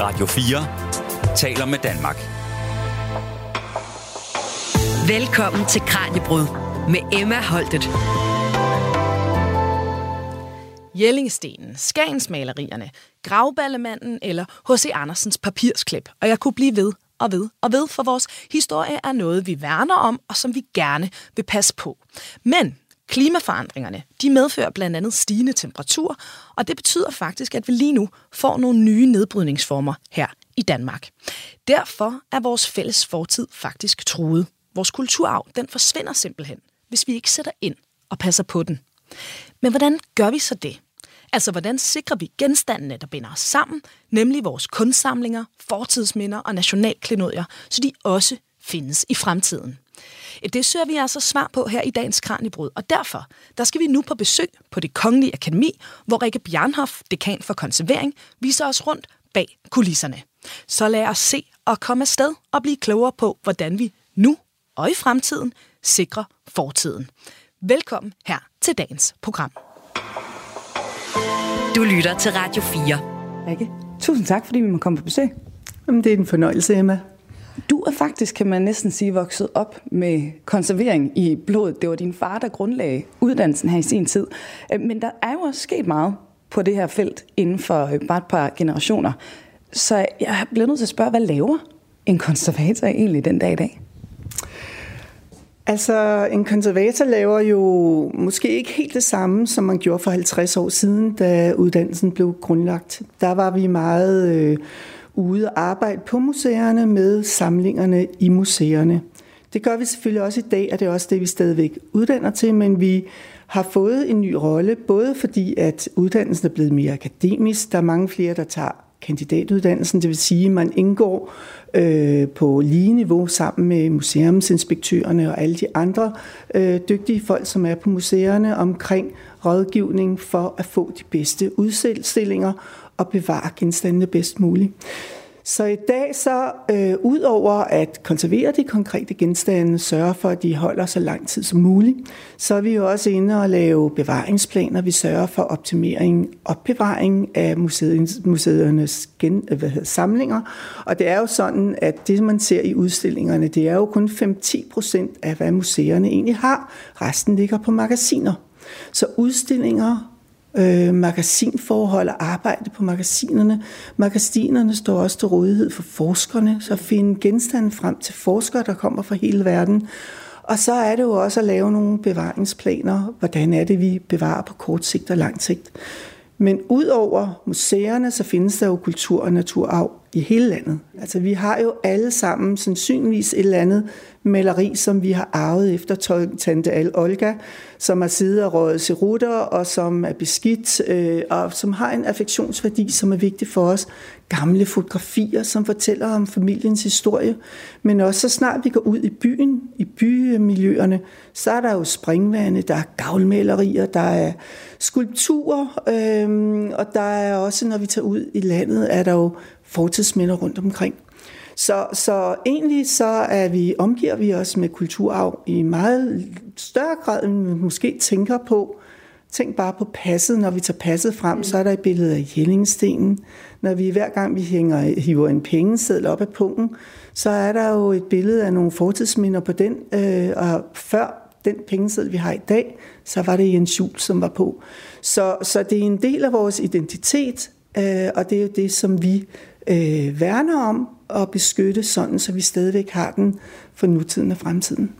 Radio 4 taler med Danmark. Velkommen til Kranjebrud med Emma Holtet. Jellingstenen, Skagensmalerierne, Gravballemanden eller H.C. Andersens papirsklip. Og jeg kunne blive ved og ved og ved, for vores historie er noget, vi værner om, og som vi gerne vil passe på. Men klimaforandringerne, de medfører blandt andet stigende temperatur, og det betyder faktisk, at vi lige nu får nogle nye nedbrydningsformer her i Danmark. Derfor er vores fælles fortid faktisk truet. Vores kulturarv, den forsvinder simpelthen, hvis vi ikke sætter ind og passer på den. Men hvordan gør vi så det? Altså, hvordan sikrer vi genstandene, der binder os sammen, nemlig vores kunstsamlinger, fortidsminder og nationalklenodier, så de også findes i fremtiden? Det søger vi altså svar på her i dagens Kranjebrud, og derfor der skal vi nu på besøg på det Kongelige Akademi, hvor Rikke Bjarnhoff, dekan for konservering, viser os rundt bag kulisserne. Så lad os se og komme afsted og blive klogere på, hvordan vi nu og i fremtiden sikrer fortiden. Velkommen her til dagens program. Du lytter til Radio 4. Rikke, tusind tak, fordi vi må komme på besøg. Jamen, det er en fornøjelse, Emma. Du er faktisk, kan man næsten sige, vokset op med konservering i blodet. Det var din far, der grundlagde uddannelsen her i sin tid. Øh, men der er jo også sket meget på det her felt inden for øh, bare et par generationer. Så jeg bliver nødt til at spørge, hvad laver en konservator egentlig den dag i dag? Altså, en konservator laver jo måske ikke helt det samme, som man gjorde for 50 år siden, da uddannelsen blev grundlagt. Der var vi meget øh, ude og arbejde på museerne med samlingerne i museerne. Det gør vi selvfølgelig også i dag, og det er også det, vi stadigvæk uddanner til, men vi har fået en ny rolle, både fordi at uddannelsen er blevet mere akademisk, der er mange flere, der tager kandidatuddannelsen, det vil sige, at man indgår øh, på lige niveau sammen med museumsinspektørerne og alle de andre øh, dygtige folk, som er på museerne omkring rådgivning for at få de bedste udstillinger og bevare genstandene bedst muligt. Så i dag så, øh, ud over at konservere de konkrete genstande, sørge for, at de holder så lang tid som muligt, så er vi jo også inde og lave bevaringsplaner. Vi sørger for optimering, og opbevaring af museernes gen, øh, hvad hedder, samlinger. Og det er jo sådan, at det, man ser i udstillingerne, det er jo kun 5-10 procent af, hvad museerne egentlig har. Resten ligger på magasiner. Så udstillinger øh, magasinforhold og arbejde på magasinerne. Magasinerne står også til rådighed for forskerne, så finde genstande frem til forskere, der kommer fra hele verden. Og så er det jo også at lave nogle bevaringsplaner. Hvordan er det, vi bevarer på kort sigt og lang sigt? Men ud over museerne, så findes der jo kultur- og naturarv i hele landet. Altså vi har jo alle sammen sandsynligvis et eller andet maleri, som vi har arvet efter tante Al Olga, som har siddet og røget cerutter, og som er beskidt, øh, og som har en affektionsværdi, som er vigtig for os. Gamle fotografier, som fortæller om familiens historie. Men også så snart vi går ud i byen, i bymiljøerne, så er der jo springvande, der er gavlmalerier, der er skulpturer, øh, og der er også, når vi tager ud i landet, er der jo fortidsminder rundt omkring. Så, så egentlig så er vi, omgiver vi os med kulturarv i meget større grad, end vi måske tænker på. Tænk bare på passet. Når vi tager passet frem, så er der et billede af Jellingstenen. Når vi hver gang vi hænger, hiver en pengeseddel op af pungen, så er der jo et billede af nogle fortidsminder på den. Øh, og før den pengeseddel, vi har i dag, så var det Jens Jul, som var på. Så, så det er en del af vores identitet, øh, og det er jo det, som vi øh, værne om og beskytte sådan, så vi stadigvæk har den for nutiden og fremtiden.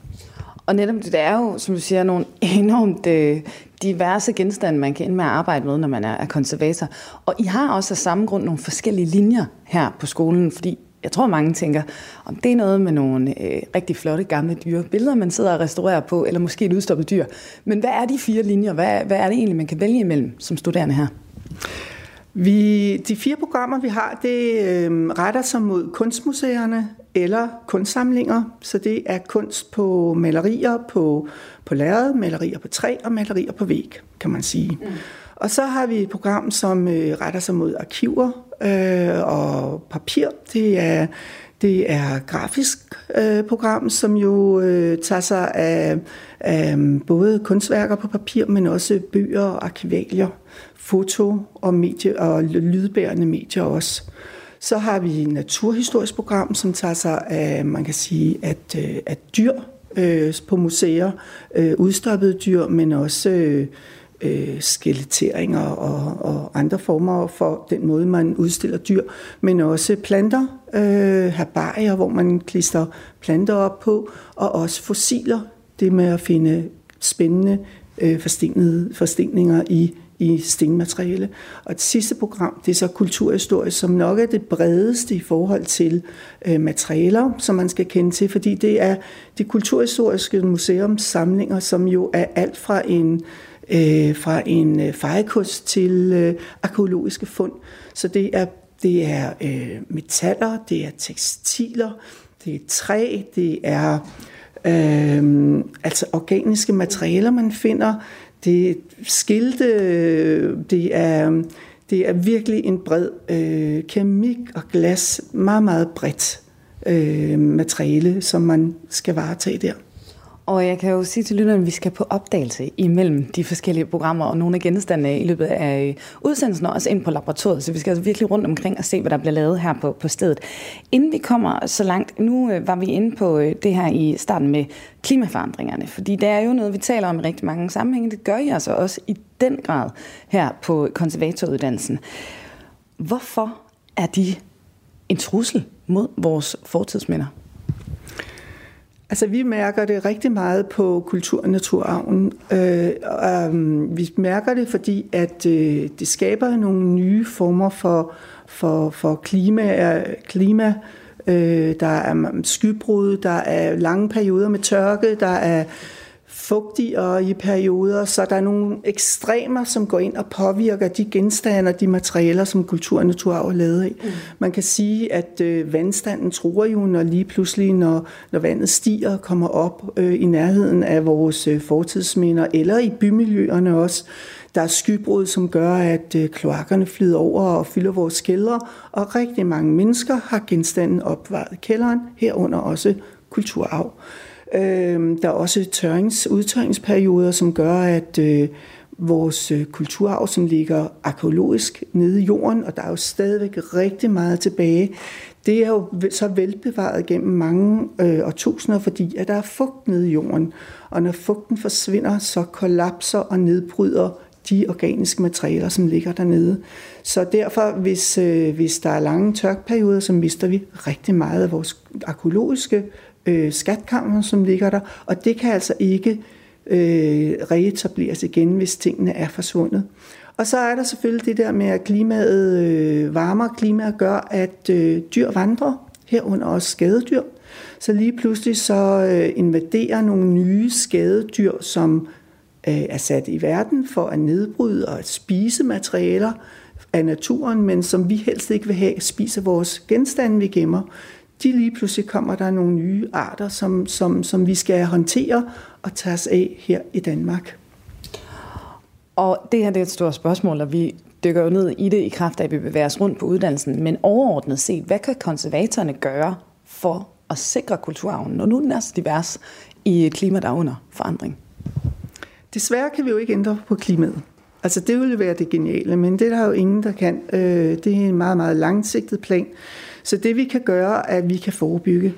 Og netop det er jo, som du siger, nogle enormt øh, diverse genstande, man kan ind med at arbejde med, når man er, er konservator. Og I har også af samme grund nogle forskellige linjer her på skolen, fordi jeg tror, mange tænker, om det er noget med nogle øh, rigtig flotte gamle dyre billeder, man sidder og restaurerer på, eller måske et udstoppet dyr. Men hvad er de fire linjer? Hvad, hvad er det egentlig, man kan vælge imellem som studerende her? Vi, de fire programmer, vi har, det øh, retter sig mod kunstmuseerne eller kunstsamlinger. Så det er kunst på malerier på, på lærred, malerier på træ og malerier på væg, kan man sige. Mm. Og så har vi et program, som øh, retter sig mod arkiver øh, og papir. Det er det er grafisk øh, program, som jo øh, tager sig af, af mm, både kunstværker på papir, men også bøger og arkivalier, foto og, medie, og lydbærende medier også. Så har vi et naturhistorisk program, som tager sig af, man kan sige, at, øh, at dyr øh, på museer, øh, udstoppede dyr, men også øh, øh, skeletteringer og, og andre former for den måde, man udstiller dyr, men også planter, øh, herbarier, hvor man klister planter op på, og også fossiler, det med at finde spændende øh, forsteninger i i stenmateriale. Og det sidste program, det er så kulturhistorie, som nok er det bredeste i forhold til øh, materialer, som man skal kende til, fordi det er det kulturhistoriske museums samlinger, som jo er alt fra en øh, Øh, fra en øh, fejrekost til øh, arkeologiske fund. Så det er, det er øh, metaller, det er tekstiler, det er træ, det er øh, altså organiske materialer, man finder, det er skilte, det er, det er virkelig en bred øh, keramik og glas, meget, meget bredt øh, materiale, som man skal varetage der. Og jeg kan jo sige til lytterne, at vi skal på opdagelse imellem de forskellige programmer og nogle af genstandene i løbet af øh, udsendelsen, og også ind på laboratoriet. Så vi skal altså virkelig rundt omkring og se, hvad der bliver lavet her på, på stedet. Inden vi kommer så langt, nu øh, var vi inde på øh, det her i starten med klimaforandringerne, fordi det er jo noget, vi taler om i rigtig mange sammenhænge. Det gør I altså også i den grad her på konservatoruddannelsen. Hvorfor er de en trussel mod vores fortidsminder? Altså, vi mærker det rigtig meget på kultur- øh, og naturarven. Øh, øh, vi mærker det, fordi at øh, det skaber nogle nye former for, for, for klima, øh, klima øh, der er mm, skybrud, der er lange perioder med tørke, der er fugtigere i perioder, så der er nogle ekstremer, som går ind og påvirker de genstande og de materialer, som kultur og naturarv er lavet i. Mm. Man kan sige, at øh, vandstanden tror jo, når lige pludselig, når, når vandet stiger og kommer op øh, i nærheden af vores øh, fortidsminder, eller i bymiljøerne også, der er skybrud, som gør, at øh, kloakkerne flyder over og fylder vores kældre, og rigtig mange mennesker har genstanden opvaret kælderen, herunder også kulturarv. Øh, der er også tørrings, udtørringsperioder, som gør, at øh, vores øh, kulturarv, som ligger arkeologisk nede i jorden, og der er jo stadigvæk rigtig meget tilbage, det er jo så velbevaret gennem mange øh, årtusinder, fordi at der er fugt nede i jorden. Og når fugten forsvinder, så kollapser og nedbryder de organiske materialer, som ligger dernede. Så derfor, hvis, øh, hvis der er lange tørkperioder, så mister vi rigtig meget af vores arkeologiske øh, øh, skatkammer, som ligger der, og det kan altså ikke øh, reetableres igen, hvis tingene er forsvundet. Og så er der selvfølgelig det der med, at klimaet, øh, varmere klima gør, at øh, dyr vandrer, herunder også skadedyr. Så lige pludselig så øh, invaderer nogle nye skadedyr, som øh, er sat i verden for at nedbryde og at spise materialer af naturen, men som vi helst ikke vil have, spiser vores genstande, vi gemmer de lige pludselig kommer der nogle nye arter, som, som, som vi skal håndtere og tage os af her i Danmark. Og det her det er et stort spørgsmål, og vi dykker jo ned i det i kraft af, at vi bevæger os rundt på uddannelsen. Men overordnet set, hvad kan konservatorerne gøre for at sikre kulturarven, når nu den er så divers i et klima, der er under forandring? Desværre kan vi jo ikke ændre på klimaet. Altså det ville være det geniale, men det er der jo ingen, der kan. Øh, det er en meget, meget langsigtet plan. Så det vi kan gøre, er, at vi kan forebygge.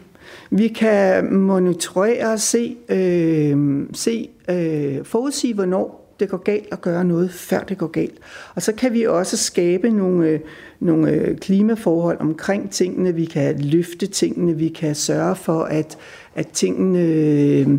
Vi kan monitorere og se, øh, se øh, forudsige, hvornår det går galt og gøre noget, før det går galt. Og så kan vi også skabe nogle, øh, nogle øh, klimaforhold omkring tingene. Vi kan løfte tingene. Vi kan sørge for, at, at tingene... Øh,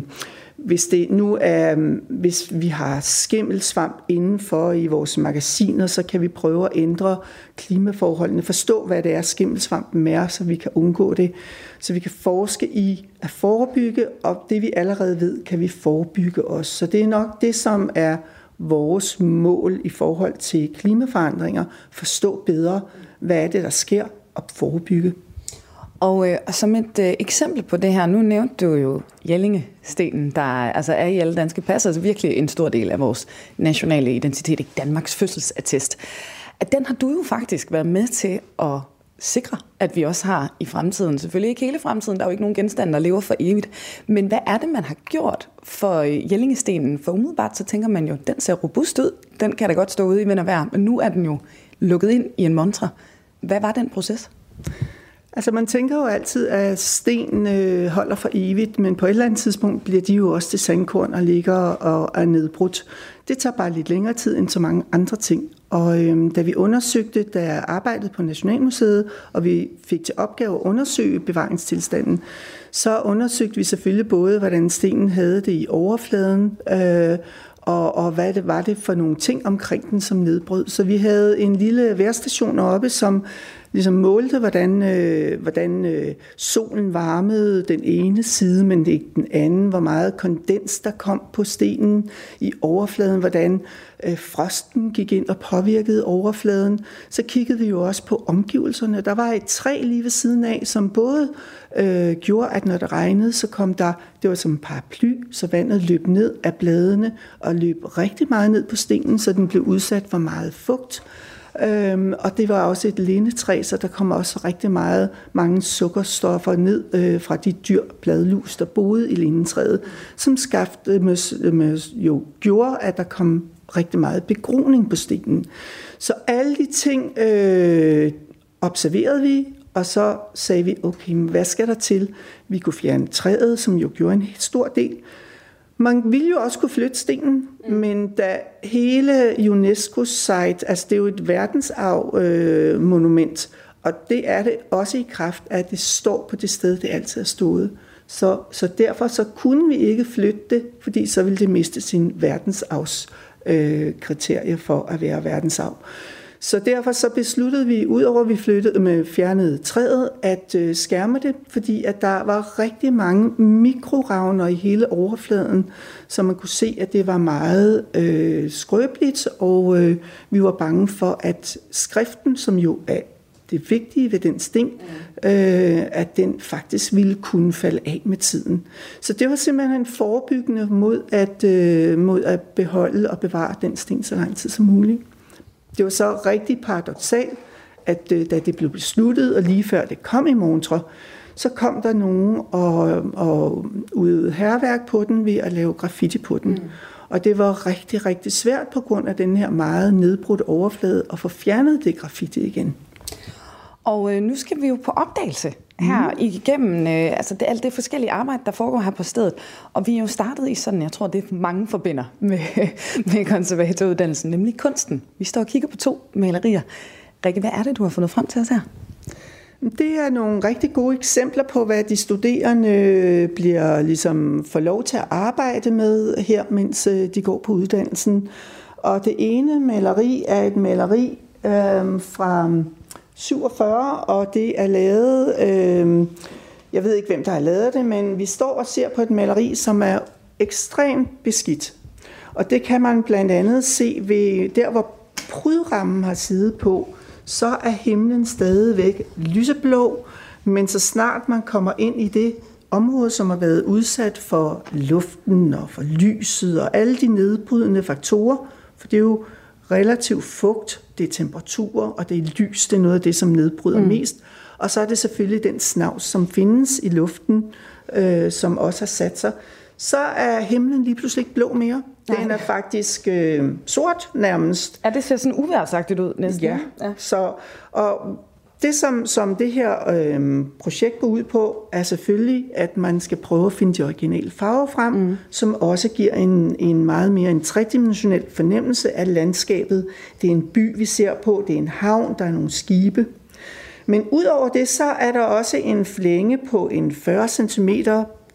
hvis det nu er, øhm, hvis vi har skimmelsvamp indenfor i vores magasiner, så kan vi prøve at ændre klimaforholdene, forstå, hvad det er, skimmelsvampen er, så vi kan undgå det. Så vi kan forske i at forebygge, og det vi allerede ved, kan vi forebygge også. Så det er nok det, som er vores mål i forhold til klimaforandringer. Forstå bedre, hvad er det, der sker, og forebygge. Og, øh, og som et øh, eksempel på det her, nu nævnte du jo Jellingestenen, der altså er i alle danske pas, altså virkelig en stor del af vores nationale identitet, ikke Danmarks fødselsattest. At den har du jo faktisk været med til at sikre, at vi også har i fremtiden. Selvfølgelig ikke hele fremtiden, der er jo ikke nogen genstande, der lever for evigt. Men hvad er det, man har gjort for øh, Jellingestenen? For umiddelbart så tænker man jo, den ser robust ud, den kan da godt stå ude i vind og vejr, men nu er den jo lukket ind i en montre. Hvad var den proces? Altså man tænker jo altid, at sten øh, holder for evigt, men på et eller andet tidspunkt bliver de jo også til sandkorn og ligger og er nedbrudt. Det tager bare lidt længere tid end så mange andre ting. Og øh, da vi undersøgte, da jeg arbejdede på Nationalmuseet, og vi fik til opgave at undersøge bevaringstilstanden, så undersøgte vi selvfølgelig både, hvordan stenen havde det i overfladen, øh, og, og hvad det var det for nogle ting omkring den, som nedbrød. Så vi havde en lille værstation oppe, som ligesom målte, hvordan, øh, hvordan øh, solen varmede den ene side, men ikke den anden, hvor meget kondens der kom på stenen i overfladen, hvordan øh, frosten gik ind og påvirkede overfladen. Så kiggede vi jo også på omgivelserne. Der var et træ lige ved siden af, som både øh, gjorde, at når det regnede, så kom der, det var som en paraply, så vandet løb ned af bladene og løb rigtig meget ned på stenen, så den blev udsat for meget fugt. Øhm, og det var også et lindetræ, så der kom også rigtig meget, mange sukkerstoffer ned øh, fra de dyr bladlus, der boede i lindetræet, som skabte øh, med, med, øh, jo gjorde, at der kom rigtig meget begroning på stenen. Så alle de ting øh, observerede vi, og så sagde vi, okay, hvad skal der til? Vi kunne fjerne træet, som jo gjorde en stor del. Man ville jo også kunne flytte stenen, mm. men da hele UNESCO's site, altså det er jo et verdensarv øh, monument, og det er det også i kraft af, at det står på det sted, det altid har stået. Så, så derfor så kunne vi ikke flytte det, fordi så ville det miste sin verdensarvs øh, kriterier for at være verdensarv. Så derfor så besluttede vi, udover at vi flyttede med fjernede træet, at øh, skærme det, fordi at der var rigtig mange mikroravner i hele overfladen, så man kunne se, at det var meget øh, skrøbeligt, og øh, vi var bange for, at skriften, som jo er det vigtige ved den sten, øh, at den faktisk ville kunne falde af med tiden. Så det var simpelthen en forebyggende mod at, øh, mod at beholde og bevare den sten så lang tid som muligt. Det var så rigtig paradoxalt, at øh, da det blev besluttet, og lige før det kom i Montre, så kom der nogen og, og udøvede herværk på den ved at lave graffiti på den. Mm. Og det var rigtig, rigtig svært på grund af den her meget nedbrudte overflade at få fjernet det graffiti igen. Og øh, nu skal vi jo på opdagelse her mm. igennem øh, altså det, alt det forskellige arbejde, der foregår her på stedet. Og vi er jo startet i sådan, jeg tror, det mange forbinder med, med konservatoruddannelsen, nemlig kunsten. Vi står og kigger på to malerier. Rikke, hvad er det, du har fundet frem til os her? Det er nogle rigtig gode eksempler på, hvad de studerende bliver ligesom får lov til at arbejde med her, mens øh, de går på uddannelsen. Og det ene maleri er et maleri øh, fra 47, og det er lavet, øh, jeg ved ikke hvem der har lavet det, men vi står og ser på et maleri, som er ekstremt beskidt. Og det kan man blandt andet se ved der, hvor prydrammen har siddet på, så er himlen stadigvæk lyseblå, men så snart man kommer ind i det område, som har været udsat for luften og for lyset og alle de nedbrydende faktorer, for det er jo relativt fugt, det er temperaturer, og det er lys, det er noget af det, som nedbryder mm. mest. Og så er det selvfølgelig den snavs, som findes i luften, øh, som også har sat sig. Så er himlen lige pludselig ikke blå mere. Nej. Den er faktisk øh, sort nærmest. Ja, det ser sådan uværsagtigt ud næsten. Ja, ja. Så, og det, som, som det her øh, projekt går ud på, er selvfølgelig, at man skal prøve at finde de originale farver frem, mm. som også giver en, en meget mere en tredimensionel fornemmelse af landskabet. Det er en by, vi ser på, det er en havn, der er nogle skibe. Men udover det, så er der også en flænge på en 40 cm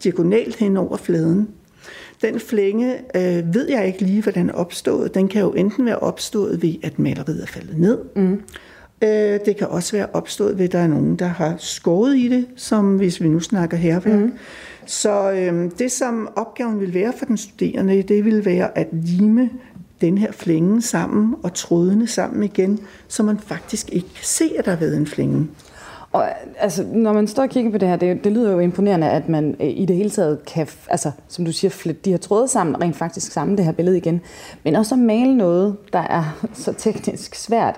diagonalt hen over fladen. Den flænge øh, ved jeg ikke lige, hvordan den opstået. Den kan jo enten være opstået ved, at maleriet er faldet ned, mm. Øh, det kan også være opstået ved, at der er nogen, der har skåret i det, som hvis vi nu snakker herværk. Mm. Så øh, det, som opgaven vil være for den studerende, det vil være at lime den her flænge sammen og trådene sammen igen, så man faktisk ikke kan se, at der har været en flænge. Og altså, når man står og kigger på det her, det, det lyder jo imponerende, at man øh, i det hele taget kan, altså, som du siger, flette de her tråde sammen, rent faktisk sammen det her billede igen. Men også at male noget, der er så teknisk svært.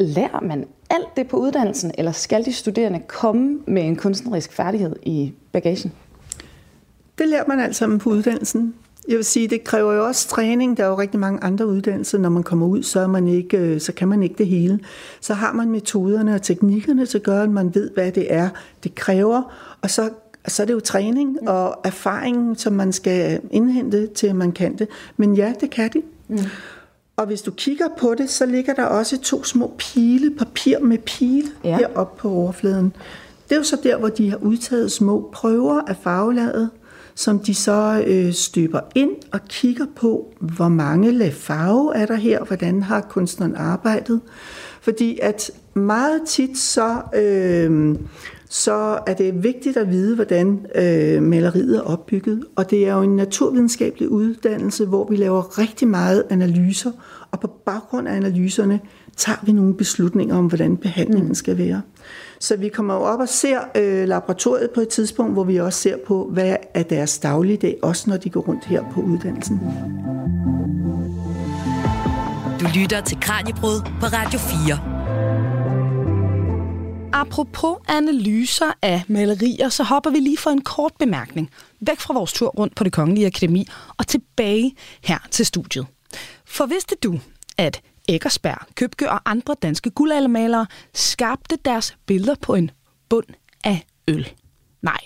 Lærer man alt det på uddannelsen, eller skal de studerende komme med en kunstnerisk færdighed i bagagen? Det lærer man alt sammen på uddannelsen. Jeg vil sige, det kræver jo også træning. Der er jo rigtig mange andre uddannelser. Når man kommer ud, så, er man ikke, øh, så kan man ikke det hele. Så har man metoderne og teknikkerne til at gøre, at man ved, hvad det er, det kræver. Og så, så er det jo træning og erfaring, som man skal indhente til, at man kan det. Men ja, det kan de. Mm. Og hvis du kigger på det, så ligger der også to små pile, papir med pile ja. heroppe på overfladen. Det er jo så der, hvor de har udtaget små prøver af farvelaget, som de så øh, støber ind og kigger på, hvor mange lag farve er der her, hvordan har kunstneren arbejdet. Fordi at meget tit så, øh, så er det vigtigt at vide, hvordan øh, maleriet er opbygget. Og det er jo en naturvidenskabelig uddannelse, hvor vi laver rigtig meget analyser, og på baggrund af analyserne tager vi nogle beslutninger om, hvordan behandlingen skal være. Så vi kommer jo op og ser øh, laboratoriet på et tidspunkt, hvor vi også ser på, hvad er deres dagligdag, også når de går rundt her på uddannelsen. Du lytter til Kranjebrud på Radio 4. Apropos analyser af malerier, så hopper vi lige for en kort bemærkning væk fra vores tur rundt på det Kongelige Akademi og tilbage her til studiet. For vidste du, at Eggersberg, Købke og andre danske guldaldermalere skabte deres billeder på en bund af øl. Nej,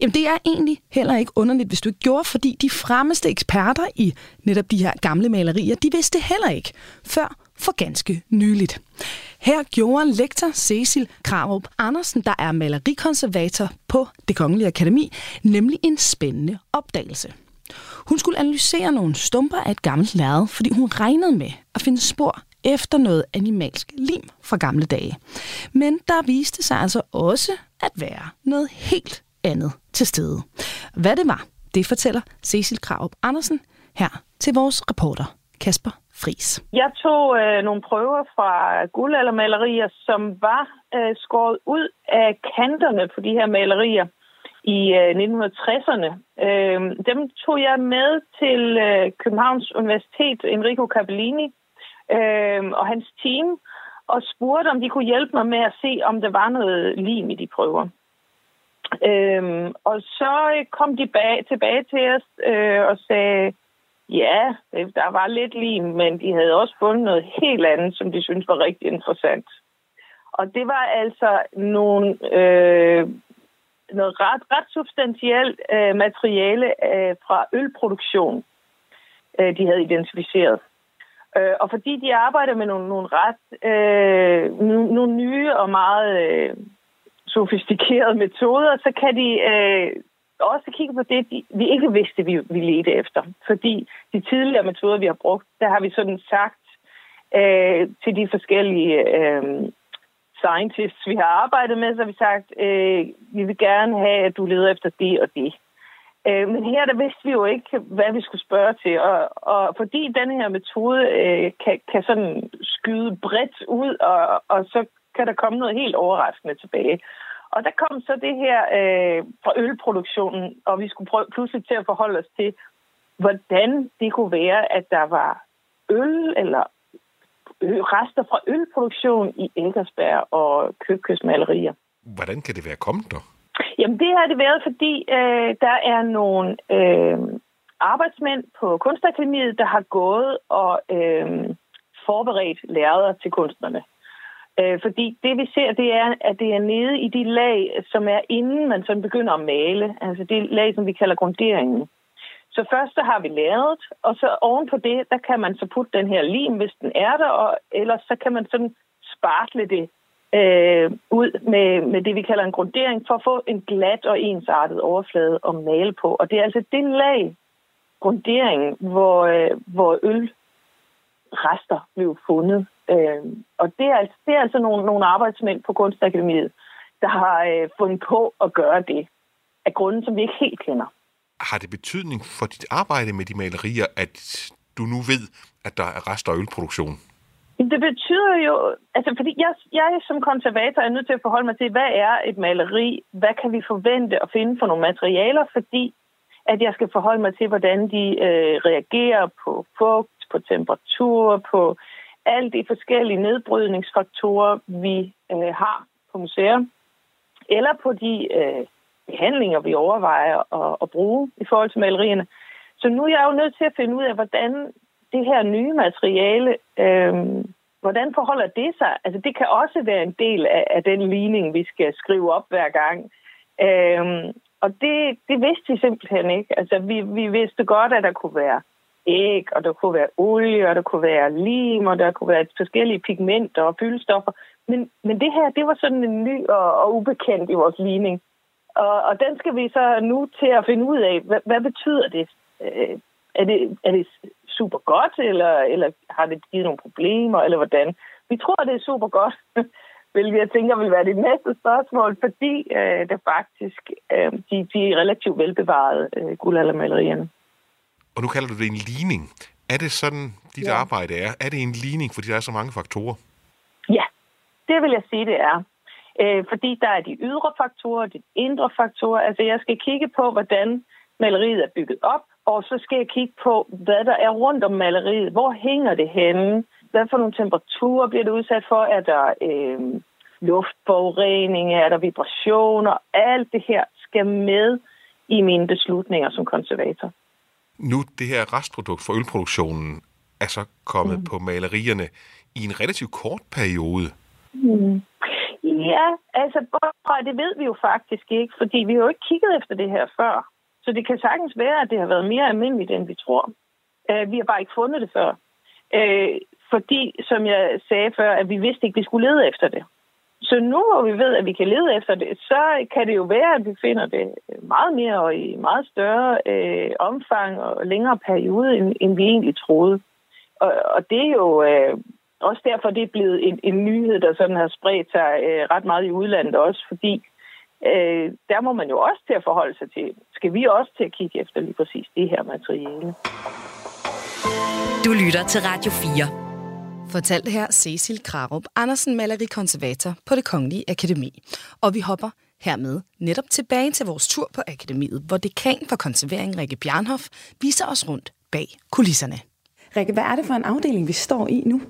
Jamen, det er egentlig heller ikke underligt, hvis du ikke gjorde, fordi de fremmeste eksperter i netop de her gamle malerier, de vidste heller ikke før for ganske nyligt. Her gjorde lektor Cecil Krarup Andersen, der er malerikonservator på Det Kongelige Akademi, nemlig en spændende opdagelse. Hun skulle analysere nogle stumper af et gammelt lærred, fordi hun regnede med at finde spor efter noget animalsk lim fra gamle dage. Men der viste sig altså også at være noget helt andet til stede. Hvad det var, det fortæller Cecil Kraup Andersen her til vores reporter Kasper Fris. Jeg tog øh, nogle prøver fra guldaldermalerier, som var øh, skåret ud af kanterne på de her malerier i øh, 1960'erne. Øh, dem tog jeg med til øh, Københavns Universitet, Enrico Capellini, øh, og hans team, og spurgte, om de kunne hjælpe mig med at se, om der var noget lim i de prøver. Øh, og så øh, kom de bag, tilbage til os øh, og sagde, ja, øh, der var lidt lim, men de havde også fundet noget helt andet, som de syntes var rigtig interessant. Og det var altså nogle øh, noget ret, ret substantielt øh, materiale øh, fra ølproduktion, øh, de havde identificeret. Øh, og fordi de arbejder med nogle, nogle ret øh, nogle nye og meget øh, sofistikerede metoder, så kan de øh, også kigge på det, de, vi ikke vidste, vi, ville lede efter. Fordi de tidligere metoder, vi har brugt, der har vi sådan sagt øh, til de forskellige øh, scientists, vi har arbejdet med, så har vi sagt, øh, vi vil gerne have, at du leder efter det og det. Øh, men her der vidste vi jo ikke, hvad vi skulle spørge til, og, og fordi denne her metode øh, kan, kan sådan skyde bredt ud, og, og så kan der komme noget helt overraskende tilbage. Og der kom så det her øh, fra ølproduktionen, og vi skulle prøve pludselig til at forholde os til, hvordan det kunne være, at der var øl eller rester fra ølproduktion i Elgersberg og Købkøbsmalerier. Hvordan kan det være kommet der? Jamen det har det været, fordi øh, der er nogle øh, arbejdsmænd på Kunstakademiet, der har gået og øh, forberedt lærere til kunstnerne. Øh, fordi det vi ser, det er, at det er nede i de lag, som er inden man sådan begynder at male. Altså det lag, som vi kalder grunderingen. Så først så har vi lavet, og så oven på det, der kan man så putte den her lim, hvis den er der, og ellers så kan man sådan spartle det øh, ud med, med det, vi kalder en grundering, for at få en glat og ensartet overflade at male på. Og det er altså det lag, grunderingen, hvor, øh, hvor ølrester blev fundet. Øh, og det er, altså, det er altså nogle, nogle arbejdsmænd på Kunstakademiet, der har øh, fundet på at gøre det af grunden, som vi ikke helt kender har det betydning for dit arbejde med de malerier, at du nu ved, at der er rester af ølproduktion? Det betyder jo, altså fordi jeg, jeg som konservator er nødt til at forholde mig til, hvad er et maleri? Hvad kan vi forvente at finde for nogle materialer? Fordi at jeg skal forholde mig til, hvordan de øh, reagerer på fugt, på temperatur, på alle de forskellige nedbrydningsfaktorer, vi øh, har på museer. Eller på de øh, behandlinger, vi overvejer at, at bruge i forhold til malerierne. Så nu er jeg jo nødt til at finde ud af, hvordan det her nye materiale, øh, hvordan forholder det sig? Altså det kan også være en del af, af den ligning, vi skal skrive op hver gang. Øh, og det, det vidste vi simpelthen ikke. Altså vi, vi vidste godt, at der kunne være æg, og der kunne være olie, og der kunne være lim, og der kunne være forskellige pigmenter og fyldstoffer. Men, men det her, det var sådan en ny og, og ubekendt i vores ligning. Og, og den skal vi så nu til at finde ud af, hvad, hvad betyder det? Øh, er det, er det super godt, eller, eller har det givet nogle problemer, eller hvordan? Vi tror, det er super godt, hvilket jeg tænker vil være det næste spørgsmål, fordi øh, det faktisk øh, de, de er relativt velbevarede øh, guldaldermalerierne. Og nu kalder du det en ligning. Er det sådan, dit ja. arbejde er? Er det en ligning, fordi der er så mange faktorer? Ja, det vil jeg sige, det er. Øh, fordi der er de ydre faktorer, de indre faktorer. Altså, jeg skal kigge på, hvordan maleriet er bygget op, og så skal jeg kigge på, hvad der er rundt om maleriet. Hvor hænger det henne? Hvad for nogle temperaturer bliver det udsat for? Er der øh, luftforurening? Er der vibrationer? Alt det her skal med i mine beslutninger som konservator nu det her restprodukt for ølproduktionen er så kommet mm. på malerierne i en relativt kort periode. Mm. Ja, altså det ved vi jo faktisk ikke, fordi vi har jo ikke kigget efter det her før. Så det kan sagtens være, at det har været mere almindeligt, end vi tror. Uh, vi har bare ikke fundet det før. Uh, fordi, som jeg sagde før, at vi vidste ikke, at vi skulle lede efter det. Så nu hvor vi ved, at vi kan lede efter det, så kan det jo være, at vi finder det meget mere og i meget større øh, omfang og længere periode, end, end vi egentlig troede. Og, og det er jo øh, også derfor, det er blevet en, en nyhed, der sådan har spredt sig øh, ret meget i udlandet også, fordi øh, der må man jo også til at forholde sig til. Skal vi også til at kigge efter lige præcis det her materiale? Du lytter til Radio 4. Fortalte her Cecil Krarup Andersen, malerikonservator på det Kongelige Akademi. Og vi hopper hermed netop tilbage til vores tur på akademiet, hvor dekan for konservering Rikke Bjarnhoff viser os rundt bag kulisserne. Rikke, hvad er det for en afdeling, vi står i nu?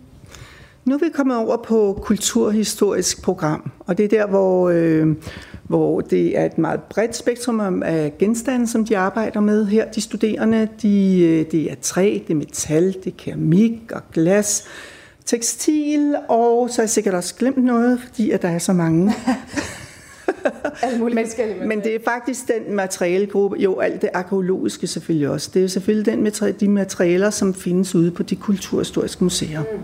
Nu er vi kommet over på kulturhistorisk program, og det er der, hvor, øh, hvor det er et meget bredt spektrum af genstande, som de arbejder med her. De studerende, de, øh, det er træ, det er metal, det er keramik og glas, tekstil, og så har jeg sikkert også glemt noget, fordi at der er så mange. men, men det er faktisk den materialegruppe, jo alt det arkeologiske selvfølgelig også. Det er selvfølgelig den, de materialer, som findes ude på de kulturhistoriske museer. Mm.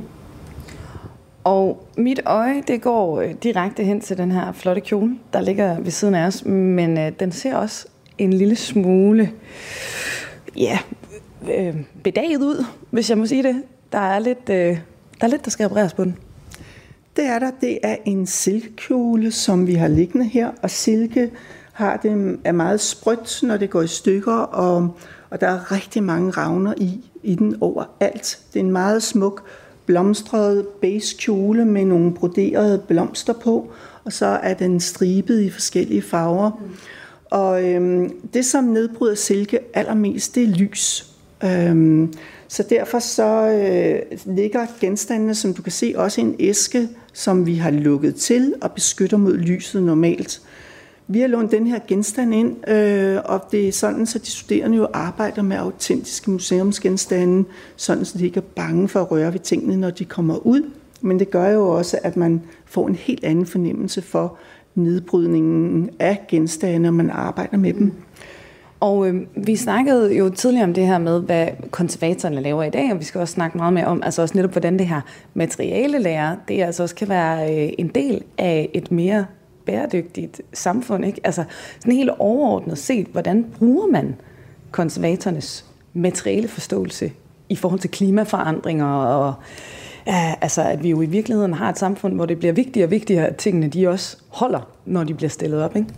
Og mit øje, det går øh, direkte hen til den her flotte kjole, der ligger ved siden af os, men øh, den ser også en lille smule, ja, øh, bedaget ud, hvis jeg må sige det. Der er lidt, øh, der er lidt, der skal repareres på den. Det er der. Det er en silkekjole, som vi har liggende her, og silke har det, er meget sprødt, når det går i stykker, og, og der er rigtig mange ravner i, i den overalt. Det er en meget smuk blomstret beige kjole med nogle broderede blomster på, og så er den stribet i forskellige farver. Mm. Og øhm, det, som nedbryder silke allermest, det er lys. Øhm, så derfor så øh, ligger genstandene, som du kan se, også i en æske, som vi har lukket til og beskytter mod lyset normalt. Vi har lånt den her genstand ind, øh, og det er sådan, så de studerende jo arbejder med autentiske museumsgenstande, sådan så de ikke er bange for at røre ved tingene, når de kommer ud. Men det gør jo også, at man får en helt anden fornemmelse for nedbrydningen af genstande, når man arbejder med dem. Og øh, vi snakkede jo tidligere om det her med, hvad konservatorerne laver i dag, og vi skal også snakke meget mere om, altså også netop, hvordan det her materialelærer, det altså også kan være øh, en del af et mere bæredygtigt samfund. Ikke? Altså sådan helt overordnet set, hvordan bruger man konservatorernes materielle forståelse i forhold til klimaforandringer og ja, altså, at vi jo i virkeligheden har et samfund, hvor det bliver vigtigere og vigtigere, at tingene de også holder, når de bliver stillet op. Ikke?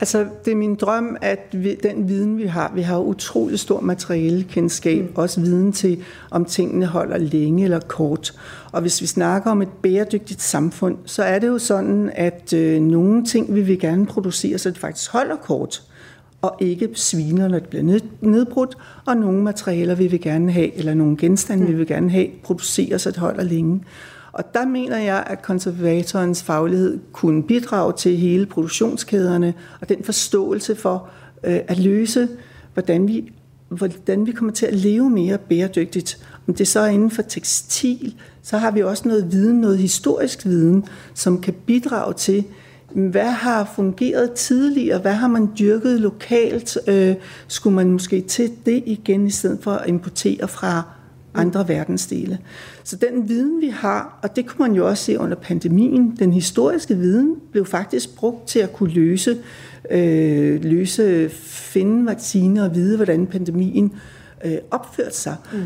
Altså, det er min drøm, at vi, den viden, vi har, vi har utrolig stor materialekendskab, mm. også viden til, om tingene holder længe eller kort. Og hvis vi snakker om et bæredygtigt samfund, så er det jo sådan, at øh, nogle ting vil vi gerne producere, så det faktisk holder kort, og ikke sviner, når det bliver ned, nedbrudt, og nogle materialer vil vi gerne have, eller nogle genstande mm. vil vi gerne have, producere, så det holder længe. Og der mener jeg, at konservatorens faglighed kunne bidrage til hele produktionskæderne og den forståelse for øh, at løse, hvordan vi hvordan vi kommer til at leve mere bæredygtigt. Om det så er inden for tekstil, så har vi også noget viden, noget historisk viden, som kan bidrage til, hvad har fungeret tidligere, hvad har man dyrket lokalt, øh, skulle man måske til det igen, i stedet for at importere fra andre verdensdele. Så den viden, vi har, og det kunne man jo også se under pandemien, den historiske viden blev faktisk brugt til at kunne løse, øh, løse finde vacciner og vide, hvordan pandemien øh, opførte sig. Mm.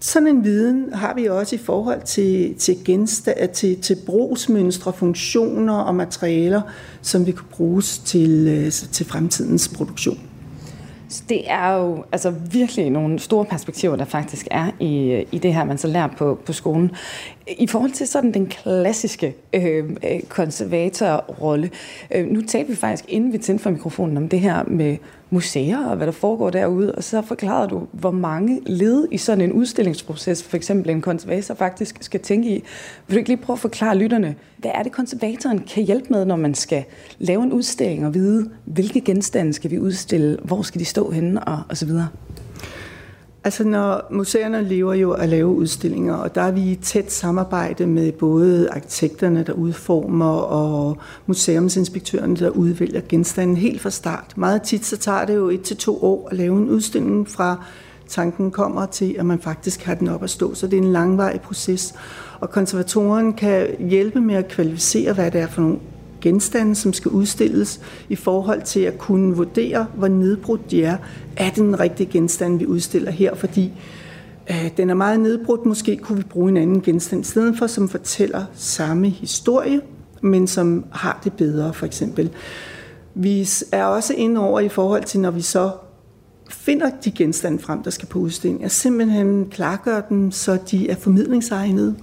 Sådan en viden har vi også i forhold til, til, gensta- til, til brugsmønstre, funktioner og materialer, som vi kan bruges til, øh, til fremtidens produktion. Så det er jo altså virkelig nogle store perspektiver, der faktisk er i, i det her, man så lærer på, på skolen. I forhold til sådan den klassiske øh, øh, konservatorrolle, øh, nu talte vi faktisk, inden vi tændte for mikrofonen, om det her med museer og hvad der foregår derude, og så forklarede du, hvor mange led i sådan en udstillingsproces, for eksempel en konservator faktisk skal tænke i. Vil du ikke lige prøve at forklare lytterne, hvad er det konservatoren kan hjælpe med, når man skal lave en udstilling og vide, hvilke genstande skal vi udstille, hvor skal de stå henne og, og så videre? Altså når museerne lever jo at lave udstillinger, og der er vi i tæt samarbejde med både arkitekterne, der udformer, og museumsinspektørerne, der udvælger genstanden helt fra start. Meget tit så tager det jo et til to år at lave en udstilling fra tanken kommer til, at man faktisk har den op at stå. Så det er en langvarig proces. Og konservatoren kan hjælpe med at kvalificere, hvad det er for nogle genstande, som skal udstilles, i forhold til at kunne vurdere, hvor nedbrudt de er. Er det den rigtige genstand, vi udstiller her? Fordi øh, den er meget nedbrudt. Måske kunne vi bruge en anden genstand i stedet for, som fortæller samme historie, men som har det bedre, for eksempel. Vi er også inde over i forhold til, når vi så finder de genstande frem, der skal på udstilling, at simpelthen klargøre dem, så de er formidlingsegnede.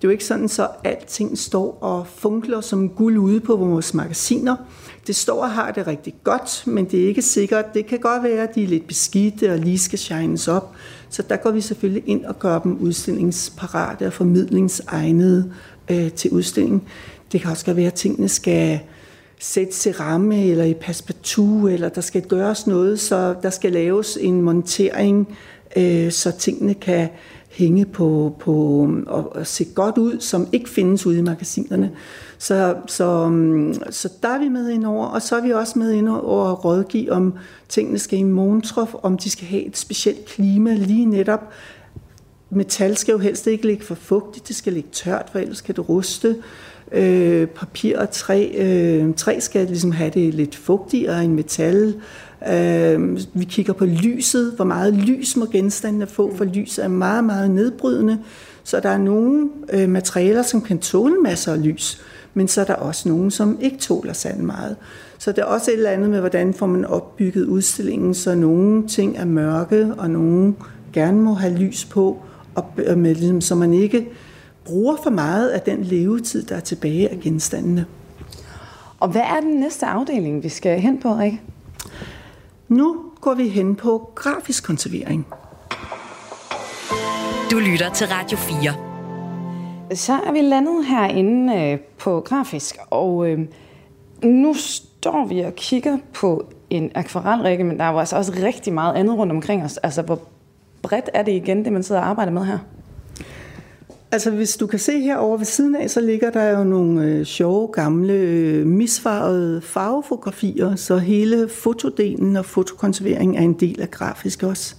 Det er jo ikke sådan, så alting står og funkler som guld ude på vores magasiner. Det står og har det rigtig godt, men det er ikke sikkert. Det kan godt være, at de er lidt beskidte og lige skal shines op. Så der går vi selvfølgelig ind og gør dem udstillingsparate og formidlingsegnede øh, til udstilling. Det kan også være, at tingene skal sættes i ramme eller i perspektiv, eller der skal gøres noget, så der skal laves en montering, øh, så tingene kan hænge på, på og, og se godt ud, som ikke findes ude i magasinerne. Så, så, mm, så der er vi med ind over, og så er vi også med ind over at rådgive, om tingene skal i montrof, om de skal have et specielt klima lige netop. Metal skal jo helst ikke ligge for fugtigt, det skal ligge tørt, for ellers kan det ruste. Øh, papir og træ, øh, træ skal ligesom have det lidt fugtigere end metal. Øh, vi kigger på lyset, hvor meget lys må genstandene få, for lys er meget, meget nedbrydende. Så der er nogle øh, materialer, som kan tåle masser af lys, men så er der også nogle, som ikke tåler særlig meget. Så det er også et eller andet med, hvordan får man opbygget udstillingen, så nogle ting er mørke, og nogle gerne må have lys på, og med, ligesom, så man ikke bruger for meget af den levetid, der er tilbage af genstandene. Og hvad er den næste afdeling, vi skal hen på, Rikke? Nu går vi hen på grafisk konservering. Du lytter til Radio 4. Så er vi landet herinde øh, på grafisk, og øh, nu står vi og kigger på en akvarelrække, men der er jo altså også rigtig meget andet rundt omkring os. Altså, hvor bredt er det igen, det man sidder og arbejder med her? Altså hvis du kan se herover ved siden af, så ligger der jo nogle øh, sjove, gamle, øh, misfarvede farvefotografier, så hele fotodelen og fotokonservering er en del af grafisk også.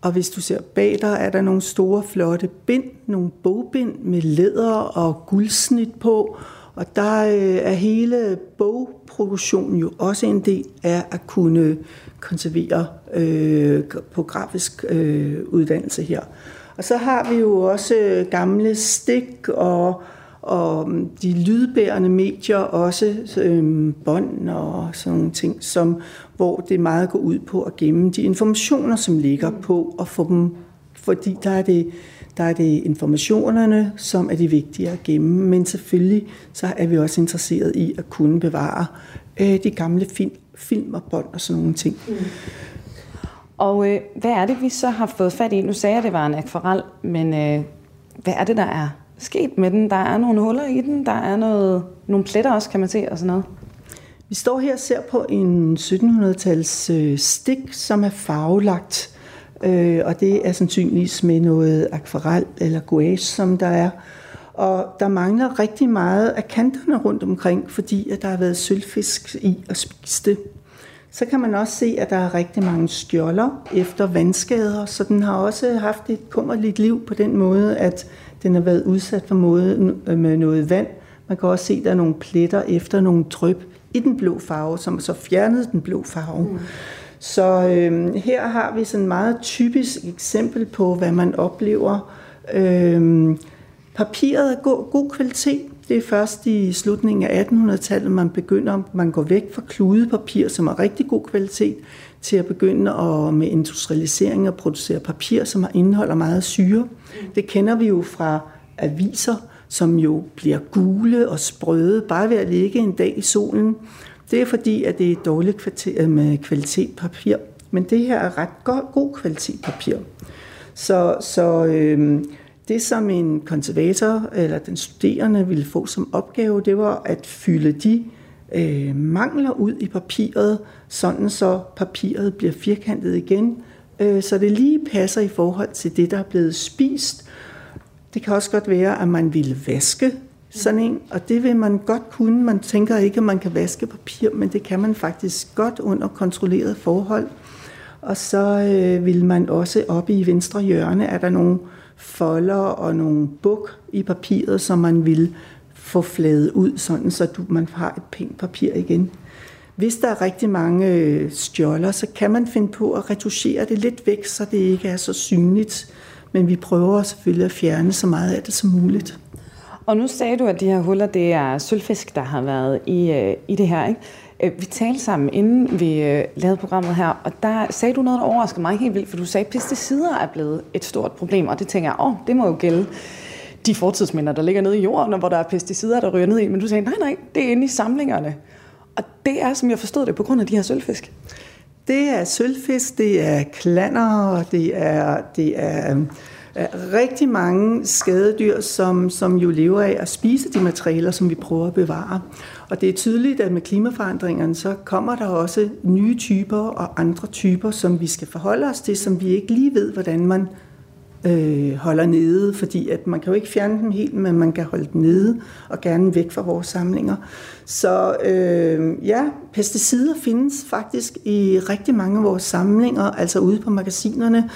Og hvis du ser bag dig, er der nogle store, flotte bind, nogle bogbind med læder og guldsnit på, og der øh, er hele bogproduktionen jo også en del af at kunne konservere øh, på grafisk øh, uddannelse her. Og så har vi jo også øh, gamle stik og, og mm, de lydbærende medier, også øhm, bånd og sådan nogle ting, som, hvor det meget går ud på at gemme de informationer, som ligger på, og få dem, fordi der er det, der er det informationerne, som er de vigtige at gemme, men selvfølgelig så er vi også interesseret i at kunne bevare øh, de gamle film, film og bånd og sådan nogle ting. Mm. Og øh, hvad er det, vi så har fået fat i? Nu sagde jeg, at det var en akvarel, men øh, hvad er det, der er sket med den? Der er nogle huller i den, der er noget, nogle pletter også, kan man se, og sådan noget. Vi står her og ser på en 1700-tals øh, stik, som er farvelagt. øh, og det er sandsynligvis med noget akvarel eller gouache, som der er. Og der mangler rigtig meget af kanterne rundt omkring, fordi at der har været sølvfisk i at spise det. Så kan man også se, at der er rigtig mange skjolder efter vandskader, så den har også haft et kummerligt liv på den måde, at den har været udsat for måde med noget vand. Man kan også se, at der er nogle pletter efter nogle dryp i den blå farve, som så fjernede den blå farve. Mm. Så øh, her har vi sådan et meget typisk eksempel på, hvad man oplever. Øh, papiret er god, god kvalitet. Det er først i slutningen af 1800-tallet, man begynder, man går væk fra kludepapir, som er rigtig god kvalitet, til at begynde at, med industrialisering at producere papir, som indeholder meget syre. Det kender vi jo fra aviser, som jo bliver gule og sprøde, bare ved at ligge en dag i solen. Det er fordi, at det er dårligt øh, med kvalitet papir. Men det her er ret god, god kvalitet papir. Så, så øh, det, som en konservator eller den studerende ville få som opgave, det var at fylde de øh, mangler ud i papiret, sådan så papiret bliver firkantet igen, øh, så det lige passer i forhold til det, der er blevet spist. Det kan også godt være, at man ville vaske sådan en, og det vil man godt kunne. Man tænker ikke, at man kan vaske papir, men det kan man faktisk godt under kontrolleret forhold. Og så øh, vil man også oppe i venstre hjørne, er der nogle folder og nogle buk i papiret, som man vil få fladet ud, sådan så du, man har et pænt papir igen. Hvis der er rigtig mange øh, stjoller, stjåler, så kan man finde på at retuschere det lidt væk, så det ikke er så synligt. Men vi prøver selvfølgelig at fjerne så meget af det som muligt. Og nu sagde du, at de her huller, det er sølvfisk, der har været i, øh, i det her, ikke? Øh, vi talte sammen, inden vi øh, lavede programmet her, og der sagde du noget, der overraskede mig helt vildt, for du sagde, at pesticider er blevet et stort problem, og det tænker jeg, åh, det må jo gælde de fortidsminder, der ligger nede i jorden, og hvor der er pesticider, der ryger ned i. Men du sagde, nej, nej, det er inde i samlingerne. Og det er, som jeg forstod det, på grund af de her sølvfisk. Det er sølvfisk, det er klander, det er, det øhm, er rigtig mange skadedyr, som, som jo lever af at spise de materialer, som vi prøver at bevare. Og det er tydeligt, at med klimaforandringerne, så kommer der også nye typer og andre typer, som vi skal forholde os til, som vi ikke lige ved, hvordan man øh, holder nede, fordi at man kan jo ikke fjerne dem helt, men man kan holde dem nede og gerne væk fra vores samlinger. Så øh, ja, pesticider findes faktisk i rigtig mange af vores samlinger, altså ude på magasinerne,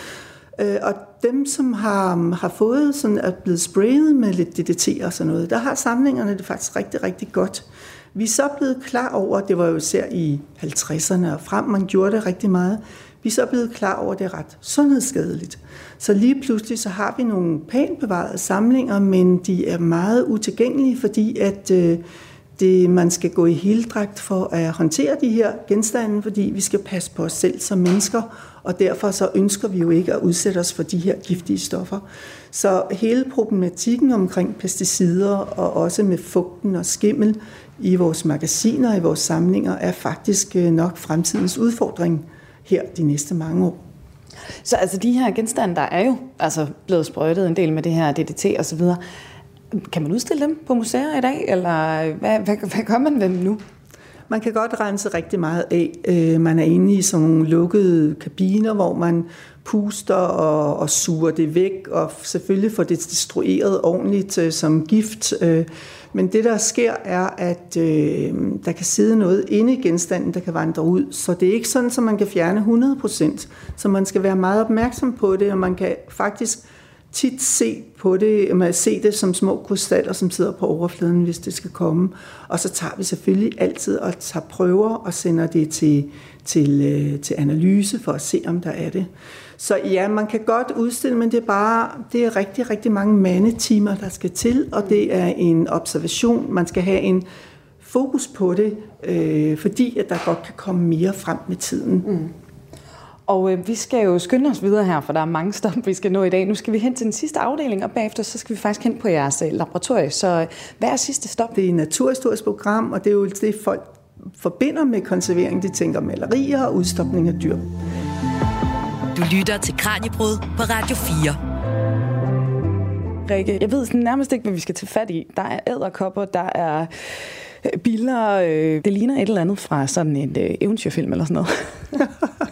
Øh, og dem, som har, har fået sådan, er blevet sprayet med lidt DDT og sådan noget, der har samlingerne det faktisk rigtig, rigtig godt. Vi er så blevet klar over, det var jo især i 50'erne og frem, man gjorde det rigtig meget, vi er så blevet klar over, at det er ret sundhedsskadeligt. Så lige pludselig så har vi nogle pænt bevarede samlinger, men de er meget utilgængelige, fordi at øh, det, man skal gå i heldragt for at håndtere de her genstande, fordi vi skal passe på os selv som mennesker, og derfor så ønsker vi jo ikke at udsætte os for de her giftige stoffer. Så hele problematikken omkring pesticider og også med fugten og skimmel i vores magasiner og i vores samlinger er faktisk øh, nok fremtidens udfordring her de næste mange år. Så altså de her genstande, der er jo altså blevet sprøjtet en del med det her DDT og så videre, kan man udstille dem på museer i dag, eller hvad, hvad, hvad gør man med dem nu? Man kan godt rense rigtig meget af. Øh, man er inde i sådan nogle lukkede kabiner, hvor man puster og, og suger det væk, og selvfølgelig får det destrueret ordentligt øh, som gift. Men det, der sker, er, at øh, der kan sidde noget inde i genstanden, der kan vandre ud. Så det er ikke sådan, at man kan fjerne 100%. Så man skal være meget opmærksom på det, og man kan faktisk tit se på det, man se det som små krystaller, som sidder på overfladen, hvis det skal komme. Og så tager vi selvfølgelig altid og tager prøver og sender det til, til, øh, til analyse for at se, om der er det. Så ja, man kan godt udstille, men det er bare det er rigtig, rigtig mange mandetimer, der skal til, og det er en observation. Man skal have en fokus på det, øh, fordi at der godt kan komme mere frem med tiden. Mm. Og øh, vi skal jo skynde os videre her, for der er mange stop, vi skal nå i dag. Nu skal vi hen til den sidste afdeling, og bagefter så skal vi faktisk hen på jeres øh, laboratorie. Så øh, hvad er sidste stop? Det er et naturhistorisk program, og det er jo det, folk forbinder med konservering. De tænker malerier og udstopning af dyr. Du lytter til Kranjebrud på Radio 4. Rikke, jeg ved nærmest ikke, hvad vi skal tage fat i. Der er æderkopper, der er øh, biller. Øh, det ligner et eller andet fra sådan en øh, eventyrfilm eller sådan noget.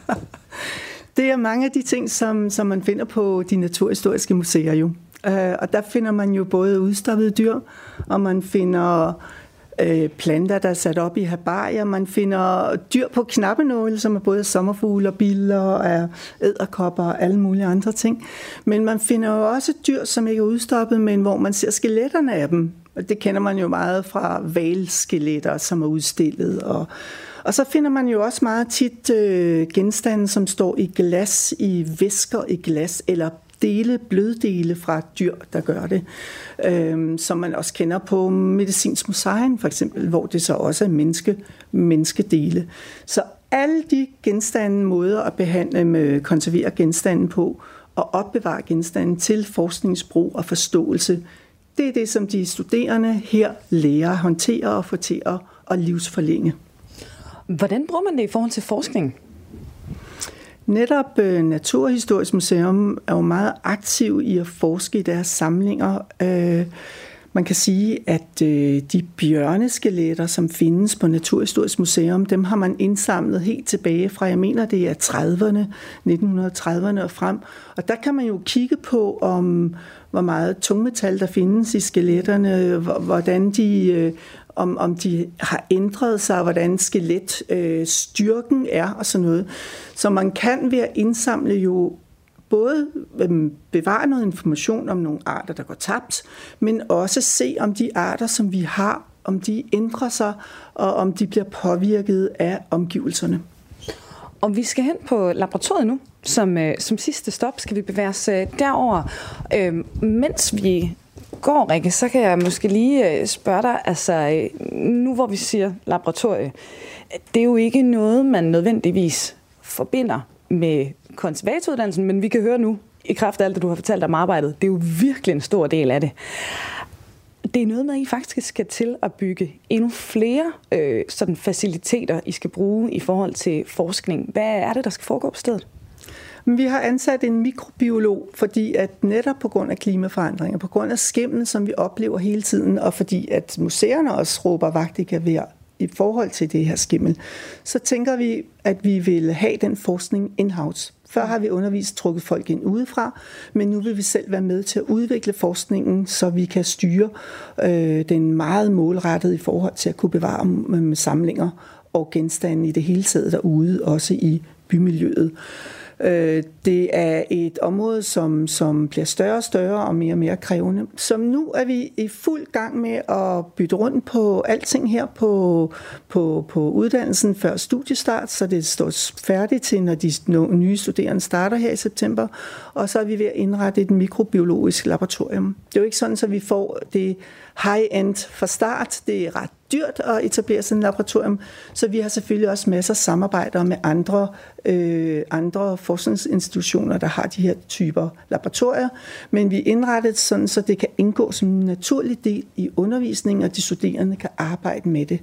det er mange af de ting, som, som man finder på de naturhistoriske museer jo. Øh, og der finder man jo både udstoppede dyr, og man finder øh, planter, der er sat op i herbarier. Man finder dyr på knappenåle, som er både sommerfugle og biller og æderkopper og alle mulige andre ting. Men man finder jo også dyr, som ikke er udstoppet, men hvor man ser skeletterne af dem. Og det kender man jo meget fra valskeletter, som er udstillet. Og, og så finder man jo også meget tit øh, genstande, som står i glas, i væsker i glas, eller dele, bløddele fra dyr, der gør det, øh, som man også kender på medicinsk museum for eksempel, hvor det så også er menneske, menneskedele. Så alle de genstande, måder at behandle med konservere genstanden på, og opbevare genstanden til forskningsbrug og forståelse, det er det, som de studerende her lærer at håndtere og få til at livsforlænge. Hvordan bruger man det i forhold til forskning? Netop øh, Naturhistorisk Museum er jo meget aktiv i at forske i deres samlinger. Øh, man kan sige, at øh, de bjørneskeletter, som findes på Naturhistorisk Museum, dem har man indsamlet helt tilbage fra, jeg mener, det er 30'erne, 1930'erne og frem. Og der kan man jo kigge på, om hvor meget tungmetal der findes i skeletterne, hvordan de øh, om, om de har ændret sig, hvordan skeletstyrken øh, er og sådan noget. Så man kan ved at indsamle jo både øhm, bevare noget information om nogle arter, der går tabt, men også se om de arter, som vi har, om de ændrer sig, og om de bliver påvirket af omgivelserne. Og vi skal hen på laboratoriet nu. Som, øh, som sidste stop skal vi bevæge os øh, derover. Øh, mens vi går, Rikke, så kan jeg måske lige øh, spørge dig, altså øh, nu hvor vi siger laboratorie, det er jo ikke noget, man nødvendigvis forbinder med konservatoruddannelsen, men vi kan høre nu, i kraft af alt det, du har fortalt om arbejdet, det er jo virkelig en stor del af det. Det er noget med, at I faktisk skal til at bygge endnu flere øh, sådan faciliteter, I skal bruge i forhold til forskning. Hvad er det, der skal foregå på stedet? Vi har ansat en mikrobiolog, fordi at netop på grund af klimaforandringer, på grund af skimmen, som vi oplever hele tiden, og fordi at museerne også råber vagt i gevær i forhold til det her skimmel, så tænker vi, at vi vil have den forskning in-house. Før har vi undervist trukket folk ind udefra, men nu vil vi selv være med til at udvikle forskningen, så vi kan styre øh, den meget målrettet i forhold til at kunne bevare med samlinger og genstande i det hele taget derude, også i bymiljøet. Øh, det er et område, som, som bliver større og større og mere og mere krævende. Som nu er vi i fuld gang med at bytte rundt på alting her på, på, på uddannelsen før studiestart, så det står færdigt til, når de nye studerende starter her i september. Og så er vi ved at indrette et mikrobiologisk laboratorium. Det er jo ikke sådan, at vi får det high-end fra start. Det er ret dyrt at etablere sådan et laboratorium, så vi har selvfølgelig også masser af samarbejder med andre, øh, andre forskningsinstitutioner, der har de her typer laboratorier, men vi er indrettet sådan, så det kan indgå som en naturlig del i undervisningen, og de studerende kan arbejde med det.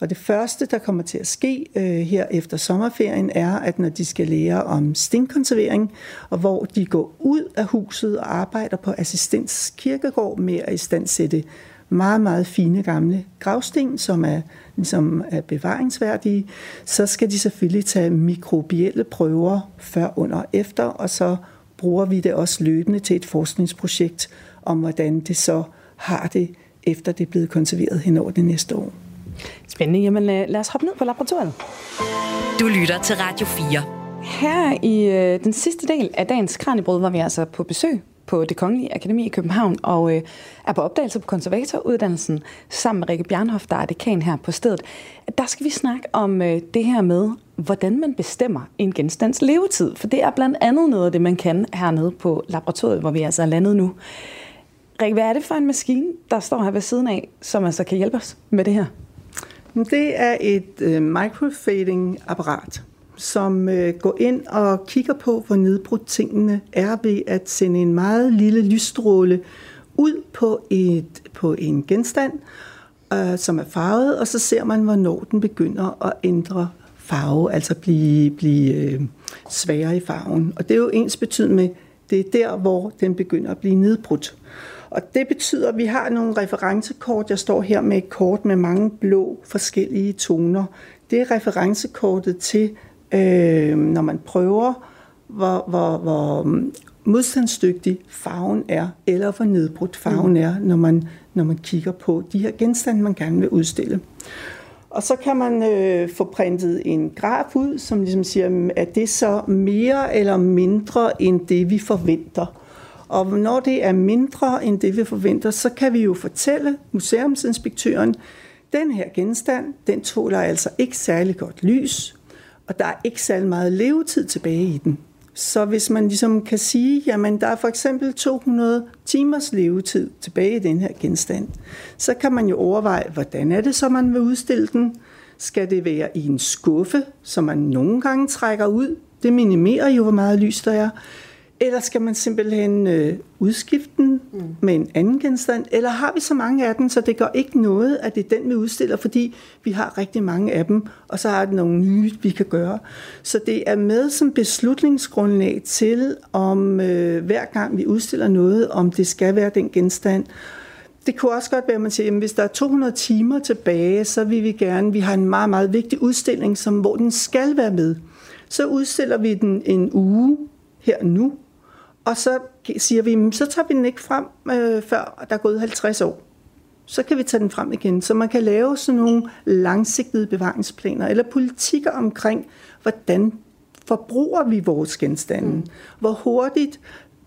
Og det første, der kommer til at ske øh, her efter sommerferien, er, at når de skal lære om stinkkonservering, og hvor de går ud af huset og arbejder på assistens kirkegård med at istandsætte meget, meget fine gamle gravsten, som er, ligesom er bevaringsværdige, så skal de selvfølgelig tage mikrobielle prøver før, under og efter, og så bruger vi det også løbende til et forskningsprojekt om, hvordan det så har det, efter det er blevet konserveret hen over det næste år. Spændende. Jamen lad os hoppe ned på laboratoriet. Du lytter til Radio 4. Her i øh, den sidste del af dagens Kranjebrød var vi altså på besøg på det Kongelige Akademi i København og øh, er på opdagelse på konservatoruddannelsen sammen med Rikke Bjernhoff, der er dekan her på stedet. Der skal vi snakke om øh, det her med, hvordan man bestemmer en genstands levetid. For det er blandt andet noget af det, man kan hernede på laboratoriet, hvor vi altså er landet nu. Rikke, hvad er det for en maskine, der står her ved siden af, som altså kan hjælpe os med det her? Det er et øh, microfading-apparat som øh, går ind og kigger på, hvor nedbrudt tingene er ved at sende en meget lille lysstråle ud på, et, på en genstand, øh, som er farvet, og så ser man, hvornår den begynder at ændre farve, altså blive, blive øh, sværere i farven. Og det er jo ens betydning med, det er der, hvor den begynder at blive nedbrudt. Og det betyder, at vi har nogle referencekort. Jeg står her med et kort med mange blå forskellige toner. Det er referencekortet til øh, når man prøver hvor, hvor, hvor mm, modstandsdygtig farven er, eller hvor nedbrudt farven er, når man, når man kigger på de her genstande, man gerne vil udstille. Og så kan man øh, få printet en graf ud, som ligesom siger, at det så mere eller mindre end det, vi forventer. Og når det er mindre end det, vi forventer, så kan vi jo fortælle museumsinspektøren, den her genstand, den tåler altså ikke særlig godt lys, og der er ikke særlig meget levetid tilbage i den. Så hvis man ligesom kan sige, jamen der er for eksempel 200 timers levetid tilbage i den her genstand, så kan man jo overveje, hvordan er det så, man vil udstille den? Skal det være i en skuffe, som man nogle gange trækker ud? Det minimerer jo, hvor meget lys der er. Eller skal man simpelthen øh, udskifte den mm. med en anden genstand? Eller har vi så mange af dem, så det gør ikke noget, at det er den, vi udstiller, fordi vi har rigtig mange af dem, og så har det nogle nye, vi kan gøre. Så det er med som beslutningsgrundlag til, om øh, hver gang vi udstiller noget, om det skal være den genstand. Det kunne også godt være, at man siger, at hvis der er 200 timer tilbage, så vil vi gerne, vi har en meget, meget vigtig udstilling, som, hvor den skal være med. Så udstiller vi den en uge her nu, og så siger vi, så tager vi den ikke frem, øh, før der er gået 50 år. Så kan vi tage den frem igen. Så man kan lave sådan nogle langsigtede bevaringsplaner, eller politikker omkring, hvordan forbruger vi vores genstande? Mm. Hvor hurtigt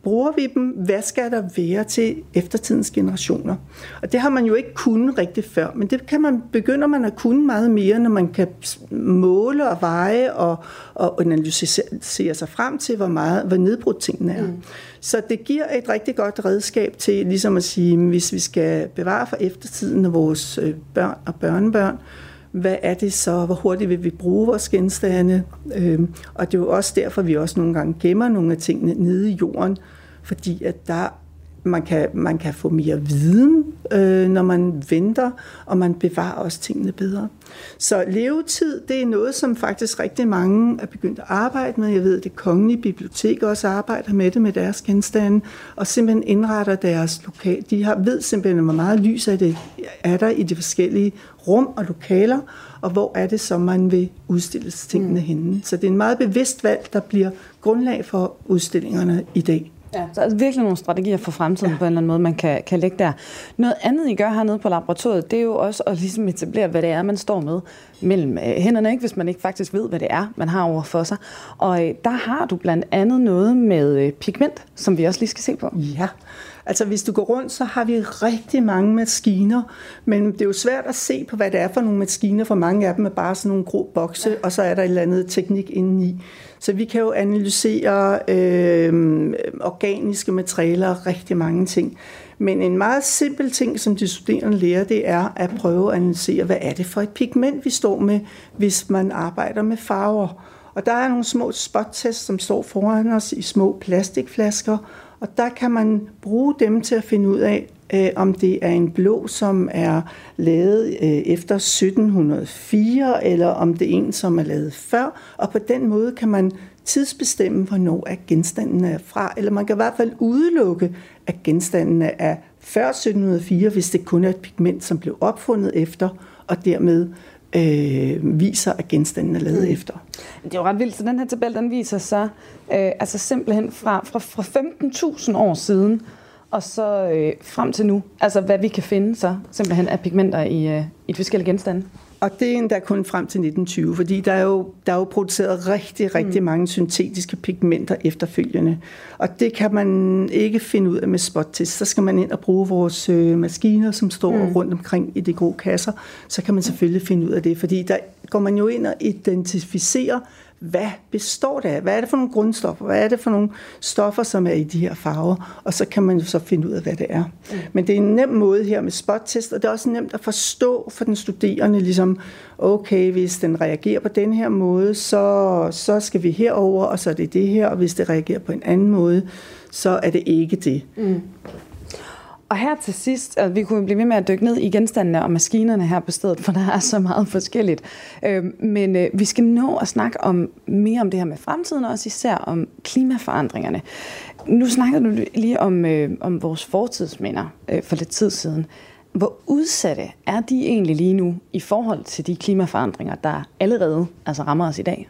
bruger vi dem? Hvad skal der være til eftertidens generationer? Og det har man jo ikke kunnet rigtig før, men det kan man, begynder man at kunne meget mere, når man kan måle og veje og, og analysere sig frem til, hvor, meget, hvor nedbrudt tingene er. Mm. Så det giver et rigtig godt redskab til ligesom at sige, hvis vi skal bevare for eftertiden af vores øh, børn og børnebørn, hvad er det så, hvor hurtigt vil vi bruge vores genstande, øhm, og det er jo også derfor, vi også nogle gange gemmer nogle af tingene nede i jorden, fordi at der man kan, man kan få mere viden, øh, når man venter, og man bevarer også tingene bedre. Så levetid, det er noget, som faktisk rigtig mange er begyndt at arbejde med. Jeg ved, at det kongelige bibliotek også arbejder med det med deres genstande, og simpelthen indretter deres lokal. De har, ved simpelthen, hvor meget lys er, det, er der i de forskellige rum og lokaler, og hvor er det så, man vil udstille tingene mm. henne. Så det er en meget bevidst valg, der bliver grundlag for udstillingerne i dag. Ja. Så altså virkelig nogle strategier for fremtiden ja. på en eller anden måde, man kan, kan lægge der. Noget andet, I gør hernede på laboratoriet, det er jo også at ligesom etablere, hvad det er, man står med mellem øh, hænderne, ikke? hvis man ikke faktisk ved, hvad det er, man har over for sig. Og øh, der har du blandt andet noget med øh, pigment, som vi også lige skal se på. Ja, Altså hvis du går rundt, så har vi rigtig mange maskiner, men det er jo svært at se på, hvad det er for nogle maskiner, for mange af dem er bare sådan nogle grå bokse, ja. og så er der et eller andet teknik indeni. Så vi kan jo analysere øh, organiske materialer rigtig mange ting. Men en meget simpel ting, som de studerende lærer, det er at prøve at analysere, hvad er det for et pigment, vi står med, hvis man arbejder med farver. Og der er nogle små spot-tests, som står foran os i små plastikflasker, og der kan man bruge dem til at finde ud af, øh, om det er en blå, som er lavet øh, efter 1704, eller om det er en, som er lavet før. Og på den måde kan man tidsbestemme, hvornår er genstanden er fra, eller man kan i hvert fald udelukke, at genstanden er før 1704, hvis det kun er et pigment, som blev opfundet efter, og dermed øh, viser, at genstanden er lavet mm. efter. Det er jo ret vildt, så den her tabel, den viser så øh, altså simpelthen fra, fra, fra 15.000 år siden, og så øh, frem til nu, altså hvad vi kan finde så simpelthen af pigmenter i, øh, i forskellige genstande. Og det er endda kun frem til 1920, fordi der er jo, der er jo produceret rigtig, rigtig mm. mange syntetiske pigmenter efterfølgende. Og det kan man ikke finde ud af med spot-test. Så skal man ind og bruge vores øh, maskiner, som står mm. rundt omkring i de grå kasser. Så kan man selvfølgelig finde ud af det, fordi der går man jo ind og identificerer, hvad består det af? Hvad er det for nogle grundstoffer? Hvad er det for nogle stoffer, som er i de her farver? Og så kan man jo så finde ud af, hvad det er. Mm. Men det er en nem måde her med spottest, og det er også nemt at forstå for den studerende, ligesom, okay, hvis den reagerer på den her måde, så, så skal vi herover, og så er det det her, og hvis det reagerer på en anden måde, så er det ikke det. Mm. Og her til sidst, altså, vi kunne blive ved med at dykke ned i genstandene og maskinerne her på stedet, for der er så meget forskelligt. Øh, men øh, vi skal nå at snakke om mere om det her med fremtiden, og også især om klimaforandringerne. Nu snakkede du lige om, øh, om vores fortidsminder øh, for lidt tid siden. Hvor udsatte er de egentlig lige nu i forhold til de klimaforandringer, der allerede altså rammer os i dag?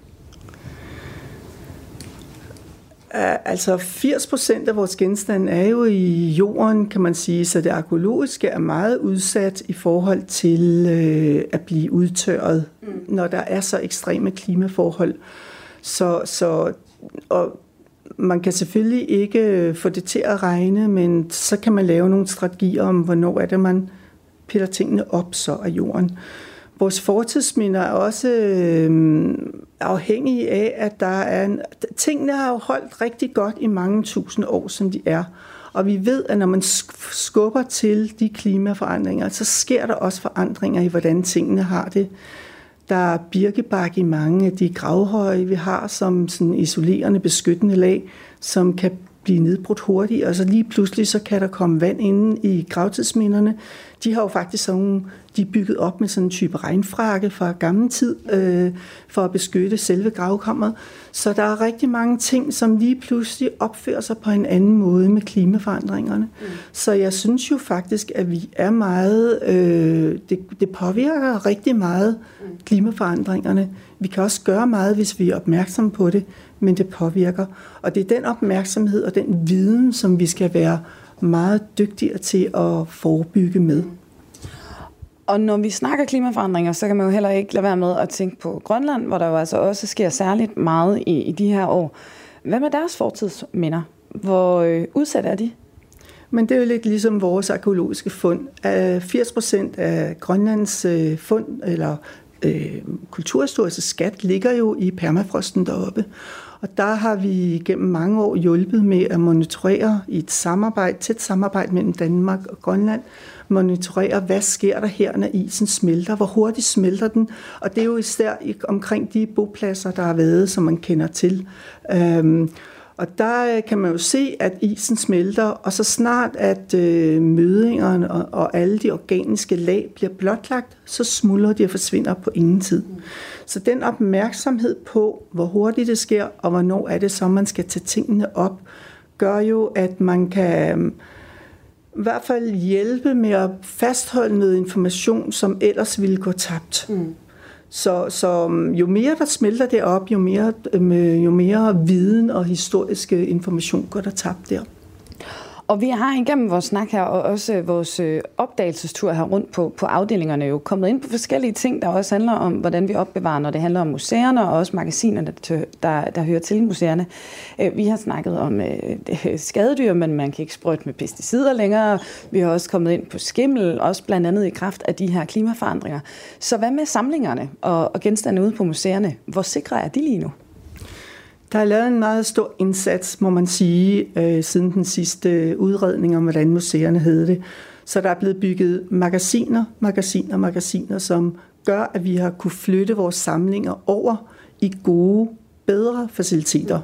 Altså 80 procent af vores genstande er jo i jorden, kan man sige, så det arkeologiske er meget udsat i forhold til øh, at blive udtørret, mm. når der er så ekstreme klimaforhold. Så, så og man kan selvfølgelig ikke få det til at regne, men så kan man lave nogle strategier om, hvornår er det, man piller tingene op så af jorden. Vores fortidsminder er også øh, afhængige af, at der er en, tingene har jo holdt rigtig godt i mange tusind år, som de er. Og vi ved, at når man skubber til de klimaforandringer, så sker der også forandringer i, hvordan tingene har det. Der er birkebak i mange af de gravhøje, vi har, som sådan isolerende, beskyttende lag, som kan blive nedbrudt hurtigt, og så lige pludselig så kan der komme vand inde i gravtidsminderne. De har jo faktisk sådan, de er bygget op med sådan en type regnfrakke fra gammel tid, øh, for at beskytte selve gravkammeret. Så der er rigtig mange ting, som lige pludselig opfører sig på en anden måde med klimaforandringerne. Mm. Så jeg synes jo faktisk, at vi er meget, øh, det, det påvirker rigtig meget mm. klimaforandringerne. Vi kan også gøre meget, hvis vi er opmærksomme på det, men det påvirker. Og det er den opmærksomhed og den viden, som vi skal være meget dygtigere til at forebygge med. Og når vi snakker klimaforandringer, så kan man jo heller ikke lade være med at tænke på Grønland, hvor der jo altså også sker særligt meget i, i de her år. Hvad med deres fortidsminder? Hvor øh, udsat er de? Men det er jo lidt ligesom vores arkeologiske fund. Øh, 80 procent af Grønlands øh, fund, eller øh, kulturhistoriske skat, ligger jo i permafrosten deroppe. Og der har vi gennem mange år hjulpet med at monitorere i et samarbejde, tæt samarbejde mellem Danmark og Grønland, monitorere, hvad sker der her, når isen smelter, hvor hurtigt smelter den, og det er jo især omkring de bopladser, der har været, som man kender til. Øhm, og der øh, kan man jo se, at isen smelter, og så snart at øh, mødingerne og, og alle de organiske lag bliver blotlagt, så smuldrer de og forsvinder på ingen tid. Så den opmærksomhed på, hvor hurtigt det sker, og hvornår er det så, man skal tage tingene op, gør jo, at man kan øh, i hvert fald hjælpe med at fastholde noget information, som ellers ville gå tabt. Mm. Så, så øhm, jo mere der smelter det op, jo mere, øh, jo mere viden og historiske information går der tabt der. Og vi har igennem vores snak her, og også vores øh, opdagelsestur her rundt på, på afdelingerne, jo kommet ind på forskellige ting, der også handler om, hvordan vi opbevarer, når det handler om museerne, og også magasinerne, der, der, der hører til museerne. Øh, vi har snakket om øh, skadedyr, men man kan ikke sprøjte med pesticider længere. Vi har også kommet ind på skimmel, også blandt andet i kraft af de her klimaforandringer. Så hvad med samlingerne og, og genstande ude på museerne? Hvor sikre er de lige nu? Der er lavet en meget stor indsats, må man sige, øh, siden den sidste udredning om, hvordan museerne hed det. Så der er blevet bygget magasiner, magasiner, magasiner, som gør, at vi har kunne flytte vores samlinger over i gode, bedre faciliteter.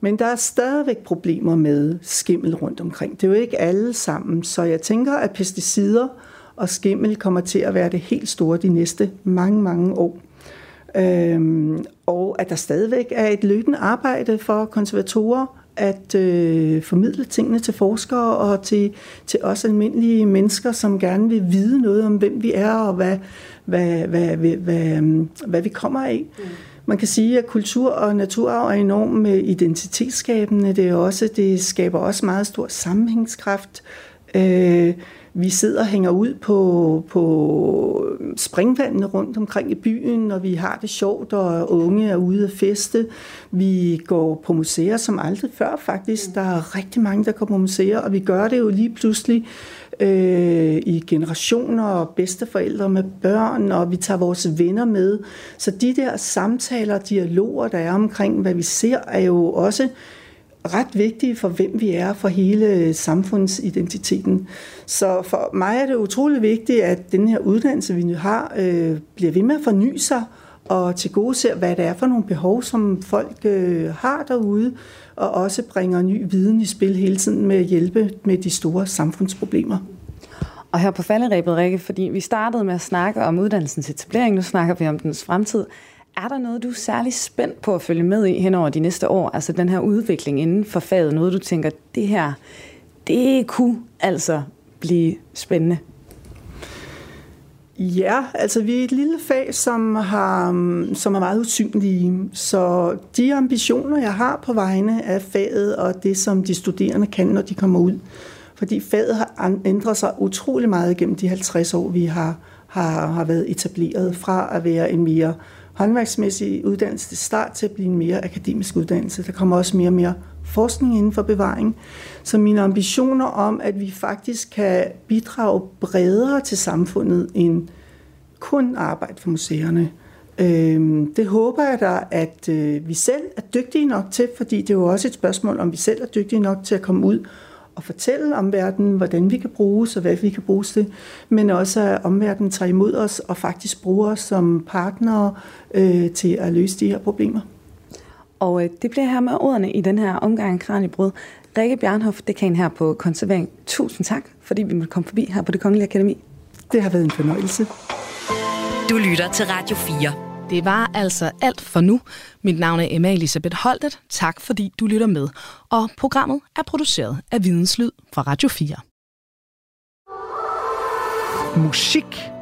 Men der er stadigvæk problemer med skimmel rundt omkring. Det er jo ikke alle sammen, så jeg tænker, at pesticider og skimmel kommer til at være det helt store de næste mange, mange år. Øhm, og at der stadigvæk er et løbende arbejde for konservatorer at øh, formidle tingene til forskere og til, til os almindelige mennesker, som gerne vil vide noget om, hvem vi er og hvad, hvad, hvad, hvad, hvad, øh, hvad vi kommer af. Mm. Man kan sige, at kultur og naturarv er enormt øh, identitetsskabende. Det, er også, det skaber også meget stor sammenhængskraft. Øh, vi sidder og hænger ud på, på springvandene rundt omkring i byen, når vi har det sjovt, og unge er ude at feste. Vi går på museer som aldrig før faktisk. Der er rigtig mange, der går på museer, og vi gør det jo lige pludselig øh, i generationer og bedsteforældre med børn, og vi tager vores venner med. Så de der samtaler og dialoger, der er omkring, hvad vi ser, er jo også ret vigtige for, hvem vi er, for hele samfundsidentiteten. Så for mig er det utrolig vigtigt, at den her uddannelse, vi nu har, øh, bliver ved med at forny sig og til gode ser, hvad det er for nogle behov, som folk øh, har derude, og også bringer ny viden i spil hele tiden med at hjælpe med de store samfundsproblemer. Og her på falderæbet, Rikke, fordi vi startede med at snakke om uddannelsens etablering, nu snakker vi om dens fremtid. Er der noget, du er særlig spændt på at følge med i hen over de næste år? Altså den her udvikling inden for faget, noget du tænker, det her, det kunne altså blive spændende? Ja, altså vi er et lille fag, som, har, mm, som er meget usynlige. Så de ambitioner, jeg har på vegne af faget og det, som de studerende kan, når de kommer ud. Fordi faget har ændret sig utrolig meget gennem de 50 år, vi har, har, har været etableret fra at være en mere håndværksmæssige uddannelse til start til at blive en mere akademisk uddannelse. Der kommer også mere og mere forskning inden for bevaring. Så mine ambitioner om, at vi faktisk kan bidrage bredere til samfundet end kun arbejde for museerne, øhm, det håber jeg da, at øh, vi selv er dygtige nok til, fordi det er jo også et spørgsmål, om vi selv er dygtige nok til at komme ud og fortælle om verden, hvordan vi kan bruges og hvad vi kan bruges til, men også at omverdenen tager imod os og faktisk bruger os som partnere øh, til at løse de her problemer. Og øh, det bliver her med ordene i den her omgang Kranjebrød. Rikke Bjarnhoff, dekan her på Konservering. Tusind tak, fordi vi måtte komme forbi her på det Kongelige Akademi. Det har været en fornøjelse. Du lytter til Radio 4. Det var altså alt for nu. Mit navn er Emma Elisabeth Holtet. Tak fordi du lytter med. Og programmet er produceret af Videnslyd fra Radio 4. Musik